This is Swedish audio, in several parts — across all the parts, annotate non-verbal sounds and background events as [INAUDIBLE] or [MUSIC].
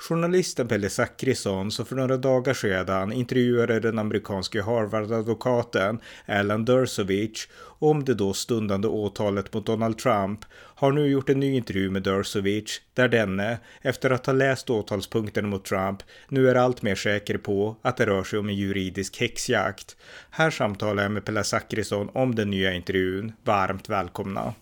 Journalisten Pelle Zackrisson som för några dagar sedan intervjuade den amerikanske Harvard-advokaten Alan Dershowitz om det då stundande åtalet mot Donald Trump har nu gjort en ny intervju med Dershowitz där denne, efter att ha läst åtalspunkten mot Trump, nu är allt mer säker på att det rör sig om en juridisk häxjakt. Här samtalar jag med Pelle Zackrisson om den nya intervjun. Varmt välkomna!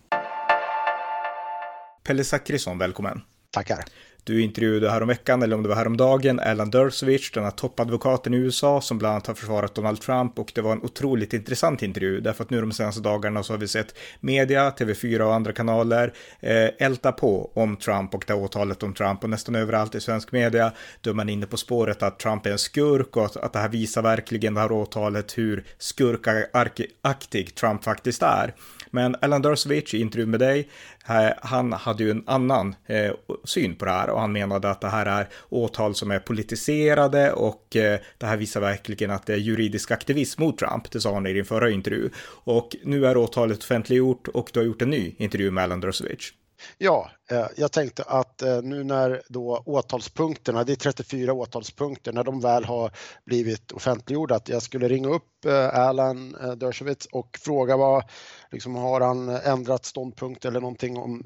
Pelle Zackrisson, välkommen! Tackar! Du intervjuade häromveckan, eller om det var häromdagen, Alan Dershowitz, den här toppadvokaten i USA som bland annat har försvarat Donald Trump och det var en otroligt intressant intervju därför att nu de senaste dagarna så har vi sett media, TV4 och andra kanaler eh, älta på om Trump och det här åtalet om Trump och nästan överallt i svensk media då är man inne på spåret att Trump är en skurk och att, att det här visar verkligen det här åtalet hur skurkaktig Trump faktiskt är. Men Alan Dershowitz i intervju med dig, eh, han hade ju en annan eh, syn på det här och han menade att det här är åtal som är politiserade och eh, det här visar verkligen att det är juridisk aktivism mot Trump. Det sa han i din förra intervju. Och nu är åtalet offentliggjort och du har gjort en ny intervju med Alan Dershowitz. Ja, eh, jag tänkte att eh, nu när då åtalspunkterna, det är 34 åtalspunkter, när de väl har blivit offentliggjorda, att jag skulle ringa upp eh, Alan Dershowitz och fråga vad, liksom har han ändrat ståndpunkt eller någonting om,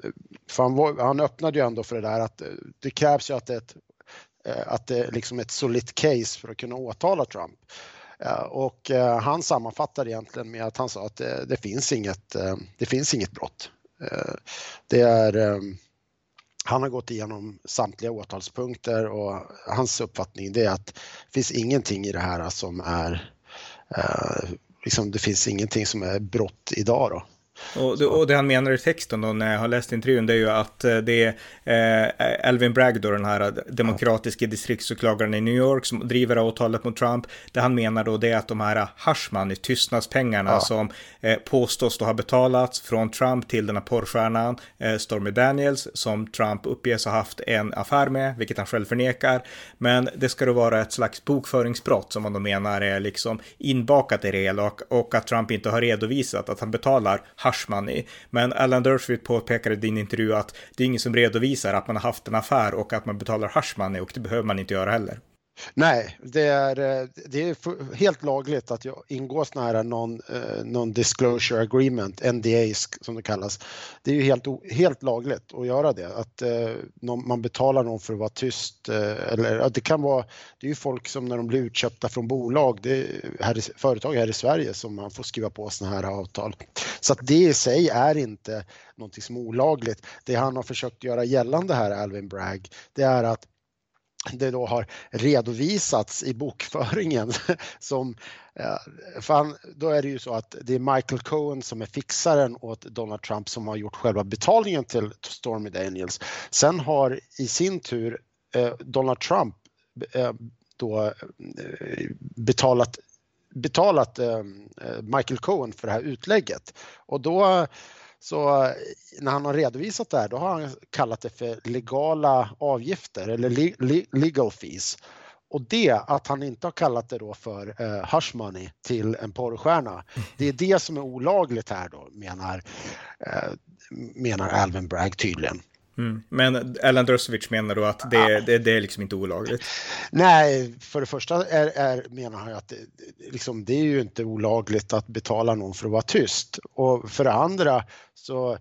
för han, var, han öppnade ju ändå för det där att det krävs ju att det är ett, att det är liksom ett solid case för att kunna åtala Trump. Och han sammanfattade egentligen med att han sa att det, det finns inget, det finns inget brott. Eh, det är, ehm, han har gått igenom samtliga åtalspunkter och hans uppfattning det är att det finns ingenting i det här som är, eh, liksom det finns ingenting som är brott idag då. Och det, och det, han menar i texten då när jag har läst intervjun det är ju att eh, det är eh, Alvin Bragg då den här demokratiska distriktsåklagaren i New York som driver åtalet mot Trump. Det han menar då det är att de här Hushman, tystnadspengarna ja. som eh, påstås då ha betalats från Trump till den här porrstjärnan eh, Stormy Daniels som Trump uppges ha haft en affär med, vilket han själv förnekar. Men det ska då vara ett slags bokföringsbrott som man då menar är liksom inbakat i det hela och, och att Trump inte har redovisat att han betalar hash money. Men Alan Dershowitz påpekade i din intervju att det är ingen som redovisar att man har haft en affär och att man betalar hash money och det behöver man inte göra heller. Nej, det är, eh, det är helt lagligt att ingå sådana här non, eh, non disclosure agreement, NDAs som det kallas. Det är ju helt, helt lagligt att göra det, att eh, man betalar någon för att vara tyst. Eller, det kan vara, det är ju folk som när de blir utköpta från bolag, det är här företag här i Sverige som man får skriva på sådana här avtal. Så att det i sig är inte någonting som är olagligt. Det han har försökt göra gällande här, Alvin Bragg, det är att det då har redovisats i bokföringen [LAUGHS] som eh, då är det ju så att det är Michael Cohen som är fixaren åt Donald Trump som har gjort själva betalningen till Stormy Daniels. Sen har i sin tur eh, Donald Trump eh, då eh, betalat betalat eh, eh, Michael Cohen för det här utlägget och då så eh, när han har redovisat det här, då har han kallat det för legala avgifter eller legal fees. Och det, att han inte har kallat det då för eh, hush money till en porrstjärna, det är det som är olagligt här då, menar, eh, menar Alvin Bragg tydligen. Mm. Men Alan Dershowitz menar då att det, ja. det, det, är liksom inte olagligt? Nej, för det första är, är, menar han att det, liksom, det är ju inte olagligt att betala någon för att vara tyst. Och för det andra så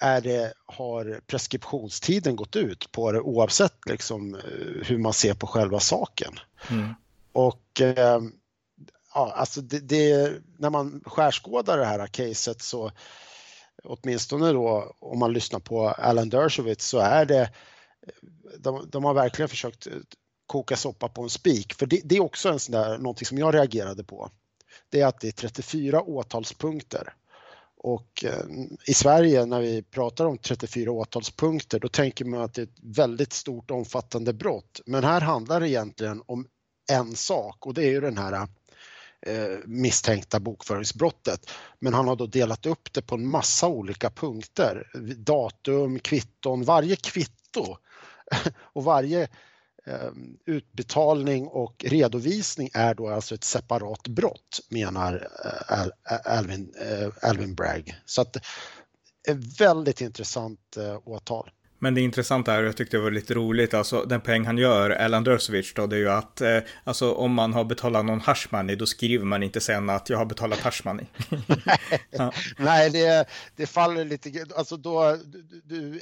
är det, har preskriptionstiden gått ut på det oavsett liksom, hur man ser på själva saken. Mm. Och eh, ja, alltså det, det, när man skärskådar det här caset så åtminstone då om man lyssnar på Alan Dershowitz så är det, de, de har verkligen försökt eh, koka soppa på en spik. För det, det, är också en sån där, någonting som jag reagerade på. Det är att det är 34 åtalspunkter. Och eh, i Sverige när vi pratar om 34 åtalspunkter då tänker man att det är ett väldigt stort omfattande brott. Men här handlar det egentligen om en sak och det är ju den här Eh, misstänkta bokföringsbrottet. Men han har då delat upp det på en massa olika punkter. Datum, kvitton, varje kvitto [LAUGHS] och varje eh, utbetalning och redovisning är då alltså ett separat brott menar eh, Alvin, Alvin Bragg. Så att ett väldigt intressant åtal. Men det intressanta är, och jag tyckte det var lite roligt, alltså den poäng han gör, Alan Dersovic då, det är ju att eh, alltså om man har betalat någon hash money, då skriver man inte sen att jag har betalat hash money. [LAUGHS] ja. Nej, det, det faller lite, alltså då, du, du,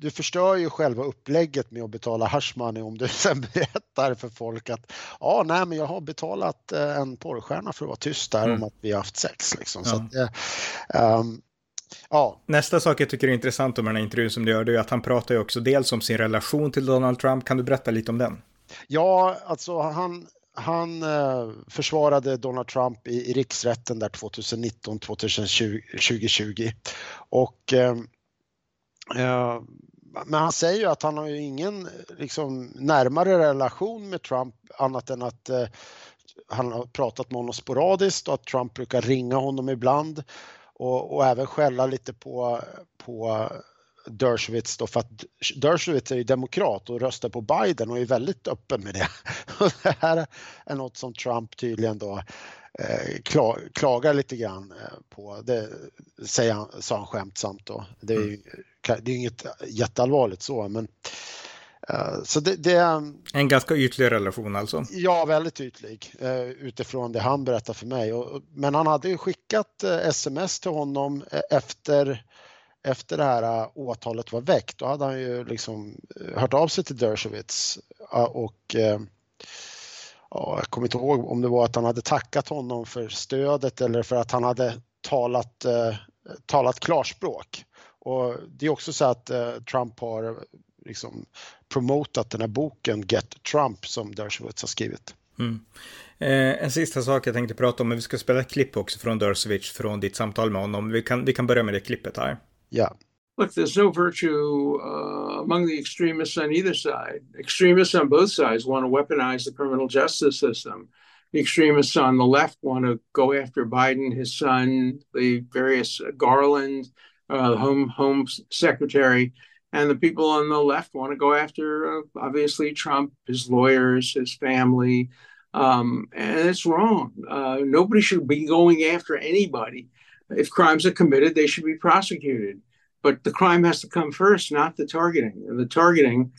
du förstör ju själva upplägget med att betala hash money om du [LAUGHS] sen berättar för folk att ja, nej, men jag har betalat eh, en porrstjärna för att vara tyst där mm. om att vi har haft sex. Liksom. Ja. Så att, um, Ja. Nästa sak jag tycker är intressant med den här intervjun som du gör, det är att han pratar ju också dels om sin relation till Donald Trump. Kan du berätta lite om den? Ja, alltså han, han eh, försvarade Donald Trump i, i riksrätten där 2019, 2020 och eh, eh, men han säger ju att han har ju ingen liksom, närmare relation med Trump annat än att eh, han har pratat med honom sporadiskt och att Trump brukar ringa honom ibland och, och även skälla lite på, på Dershowitz då för att Dershowitz är ju demokrat och röstar på Biden och är väldigt öppen med det. [LAUGHS] det här är något som Trump tydligen då eh, klagar lite grann eh, på. Det säger han, sa han skämtsamt då. Det är ju mm. det är inget jätteallvarligt så men så det, det, en ganska ytlig relation alltså? Ja, väldigt ytlig uh, utifrån det han berättar för mig. Men han hade ju skickat uh, sms till honom efter, efter det här åtalet var väckt. Då hade han ju liksom hört av sig till Dershowitz och ja, jag kommer inte ihåg om det var att han hade tackat honom för stödet eller för att han hade talat, talat klarspråk. Och det är också så att Trump har liksom promotat den här boken Get Trump som Dershowitz har skrivit. Mm. Eh, en sista sak jag tänkte prata om, men vi ska spela ett klipp också från Dershowitz från ditt samtal med honom. Vi kan, vi kan börja med det klippet här. Ja. Look, there's no virtue uh, among the extremists on either side. Extremists on both sides want to weaponize the criminal justice system. The extremists on the left want to go after Biden, his son, the various Garland, uh, home home secretary, and the people on the left want to go after uh, obviously Trump, his lawyers, his family, um, and it's wrong. Uh, nobody should be going after anybody. If crimes are committed, they should be prosecuted. But the crime has to come first, not the targeting. And the targeting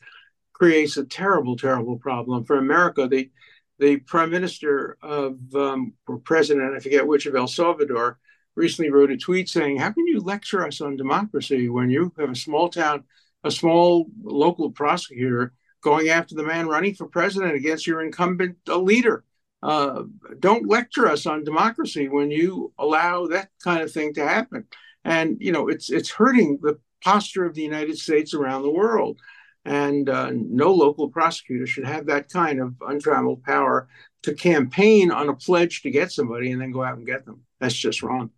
creates a terrible, terrible problem for America. The the prime minister of um, or president, I forget which of El Salvador, recently wrote a tweet saying, "How can you lecture us on democracy when you have a small town a small local prosecutor going after the man running for president against your incumbent leader. Uh, don't lecture us on democracy when you allow that kind of thing to happen. And you know, it's it's hurting the posture of the United States around the world. And uh, no local prosecutor should have that kind of untrammeled power to campaign on a pledge to get somebody and then go out and get them. That's just wrong.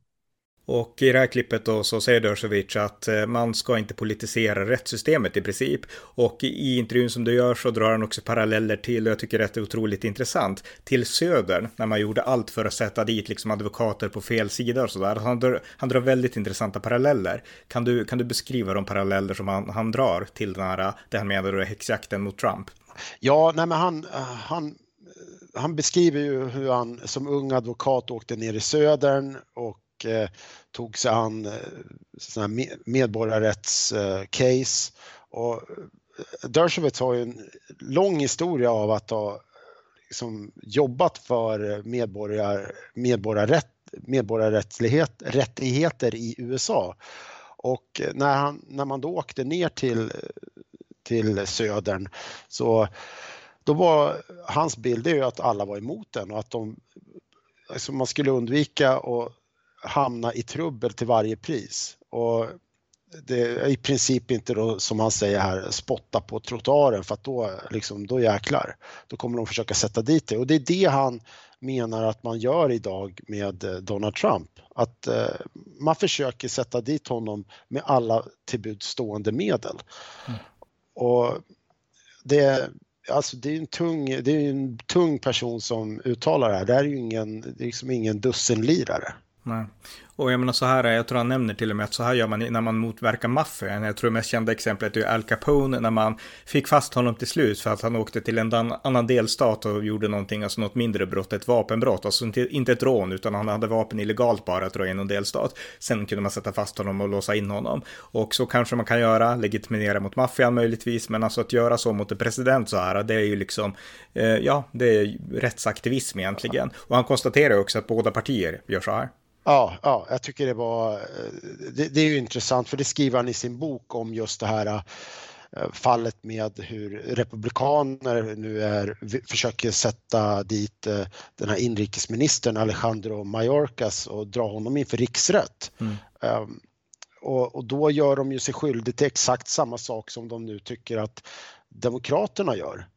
Och i det här klippet då så säger Dershowitz att eh, man ska inte politisera rättssystemet i princip. Och i intervjun som du gör så drar han också paralleller till, och jag tycker det är otroligt intressant, till södern när man gjorde allt för att sätta dit liksom advokater på fel sida och sådär. Han drar, han drar väldigt intressanta paralleller. Kan du, kan du beskriva de paralleller som han, han drar till den här, det han menar då häxjakten mot Trump? Ja, nej men han, eh, han eh, han beskriver ju hur han som ung advokat åkte ner i södern och eh, tog sig an eh, medborgarrättscase. Eh, och eh, Dershowitz har ju en lång historia av att ha liksom, jobbat för eh, medborgar, medborgarrätt, medborgarrättigheter i USA. Och när, han, när man då åkte ner till, till södern så då var hans bild är ju att alla var emot den och att de, alltså man skulle undvika att hamna i trubbel till varje pris. Och det är i princip inte då, som han säger här, spotta på trottoaren för att då, liksom, då jäklar, då kommer de försöka sätta dit det. Och det är det han menar att man gör idag med eh, Donald Trump. Att eh, man försöker sätta dit honom med alla tillbudstående medel. Mm. Och det, alltså det är en tung, det är en tung person som uttalar det här. Det här är ju ingen, det är liksom ingen dussinlirare. Nej. Och jag menar så här, jag tror han nämner till och med att så här gör man när man motverkar maffian. Jag tror det mest kända exemplet är Al Capone när man fick fast honom till slut för att han åkte till en annan delstat och gjorde någonting, alltså något mindre brott, ett vapenbrott. Alltså inte, inte ett rån, utan han hade vapen illegalt bara, tror jag, i någon delstat. Sen kunde man sätta fast honom och låsa in honom. Och så kanske man kan göra, legitimera mot maffian möjligtvis, men alltså att göra så mot en president så här, det är ju liksom, eh, ja, det är rättsaktivism egentligen. Och han konstaterar också att båda partier gör så här. Ja, ja, jag tycker det var, det, det, är ju intressant för det skriver han i sin bok om just det här eh, fallet med hur republikaner nu är, försöker sätta dit eh, den här inrikesministern Alejandro Mayorkas och dra honom inför riksrätt. Mm. Um, och, och, då gör de ju sig skyldig till exakt samma sak som de nu tycker att Demokraterna gör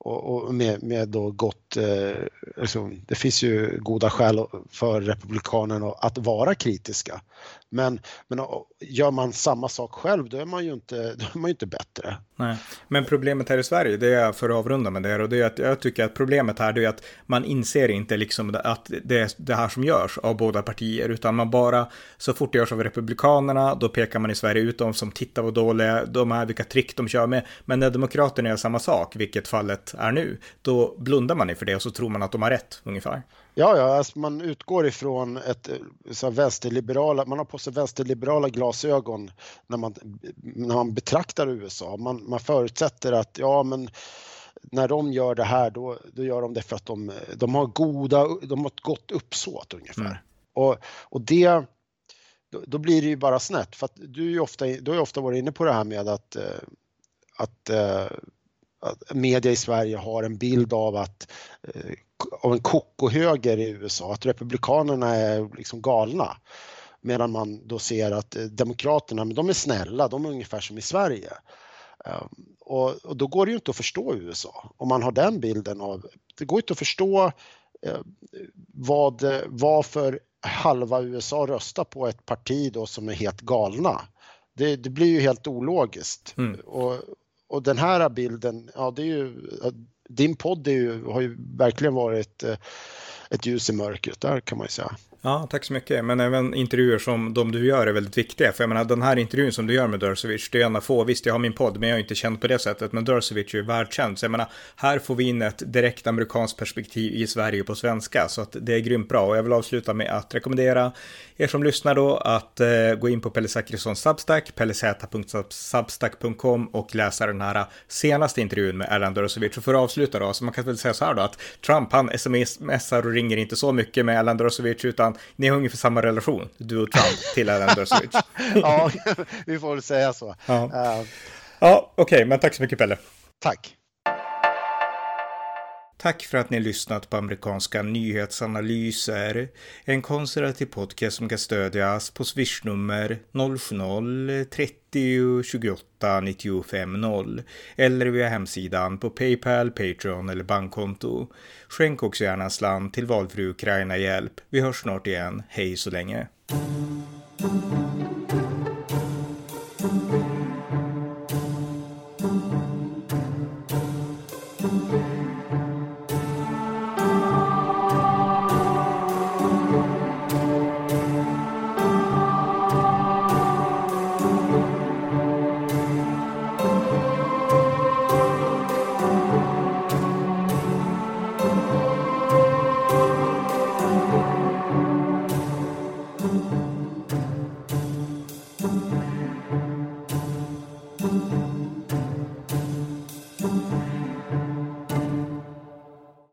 och, och med, med då gott, eh, liksom, det finns ju goda skäl för Republikanerna att vara kritiska. Men, men gör man samma sak själv då är man ju inte, då är man ju inte bättre. Nej. Men problemet här i Sverige, det är för att avrunda med det och det är att jag tycker att problemet här är att man inser inte liksom att det är det här som görs av båda partier utan man bara så fort det görs av Republikanerna då pekar man i Sverige ut dem som tittar vad dåliga de är, vilka trick de kör med. Men när Demokraterna gör samma sak, vilket fallet är nu, då blundar man inför det och så tror man att de har rätt ungefär. Ja, ja alltså man utgår ifrån ett så vänsterliberala, man har på sig vänsterliberala glasögon när man, när man betraktar USA. Man, man förutsätter att ja, men när de gör det här då, då gör de det för att de, de har goda, de har ett gott uppsåt ungefär. Mm. Och, och det, då, då, blir det ju bara snett för att du är ju ofta, du har ju ofta varit inne på det här med att, eh, att, eh, att media i Sverige har en bild av att eh, av en kokohöger i USA, att republikanerna är liksom galna. Medan man då ser att eh, demokraterna, men de är snälla, de är ungefär som i Sverige. Ehm, och, och då går det ju inte att förstå USA om man har den bilden av, det går inte att förstå eh, vad, varför halva USA röstar på ett parti då som är helt galna. Det, det blir ju helt ologiskt. Mm. Och, och den här bilden, ja det är ju din podd ju, har ju verkligen varit eh, ett ljus i mörkret där kan man ju säga. Ja, tack så mycket. Men även intervjuer som de du gör är väldigt viktiga. För jag menar, den här intervjun som du gör med Dursovic, det är en av få. Visst, jag har min podd, men jag är inte känd på det sättet. Men Dursovic är ju världskänd. Så jag menar, här får vi in ett direkt amerikanskt perspektiv i Sverige på svenska. Så att det är grymt bra. Och jag vill avsluta med att rekommendera er som lyssnar då att eh, gå in på Pelle Zachrissons Substack, pellez.substack.com och läsa den här senaste intervjun med Erland Dursovic. Och för att avsluta då, så man kan väl säga så här då att Trump, han smsar och ringer inte så mycket med Erland Dursovic, utan ni har ungefär samma relation, du och Trump, till Erland Dursovic. [LAUGHS] ja, vi får väl säga så. Ja, uh, ja okej, okay, men tack så mycket Pelle. Tack. Tack för att ni lyssnat på amerikanska nyhetsanalyser. En konservativ podcast som kan stödjas på swishnummer 070-30 28 95 0 eller via hemsidan på Paypal, Patreon eller bankkonto. Skänk också gärna en slant till valfri Ukraina-hjälp. Vi hörs snart igen. Hej så länge.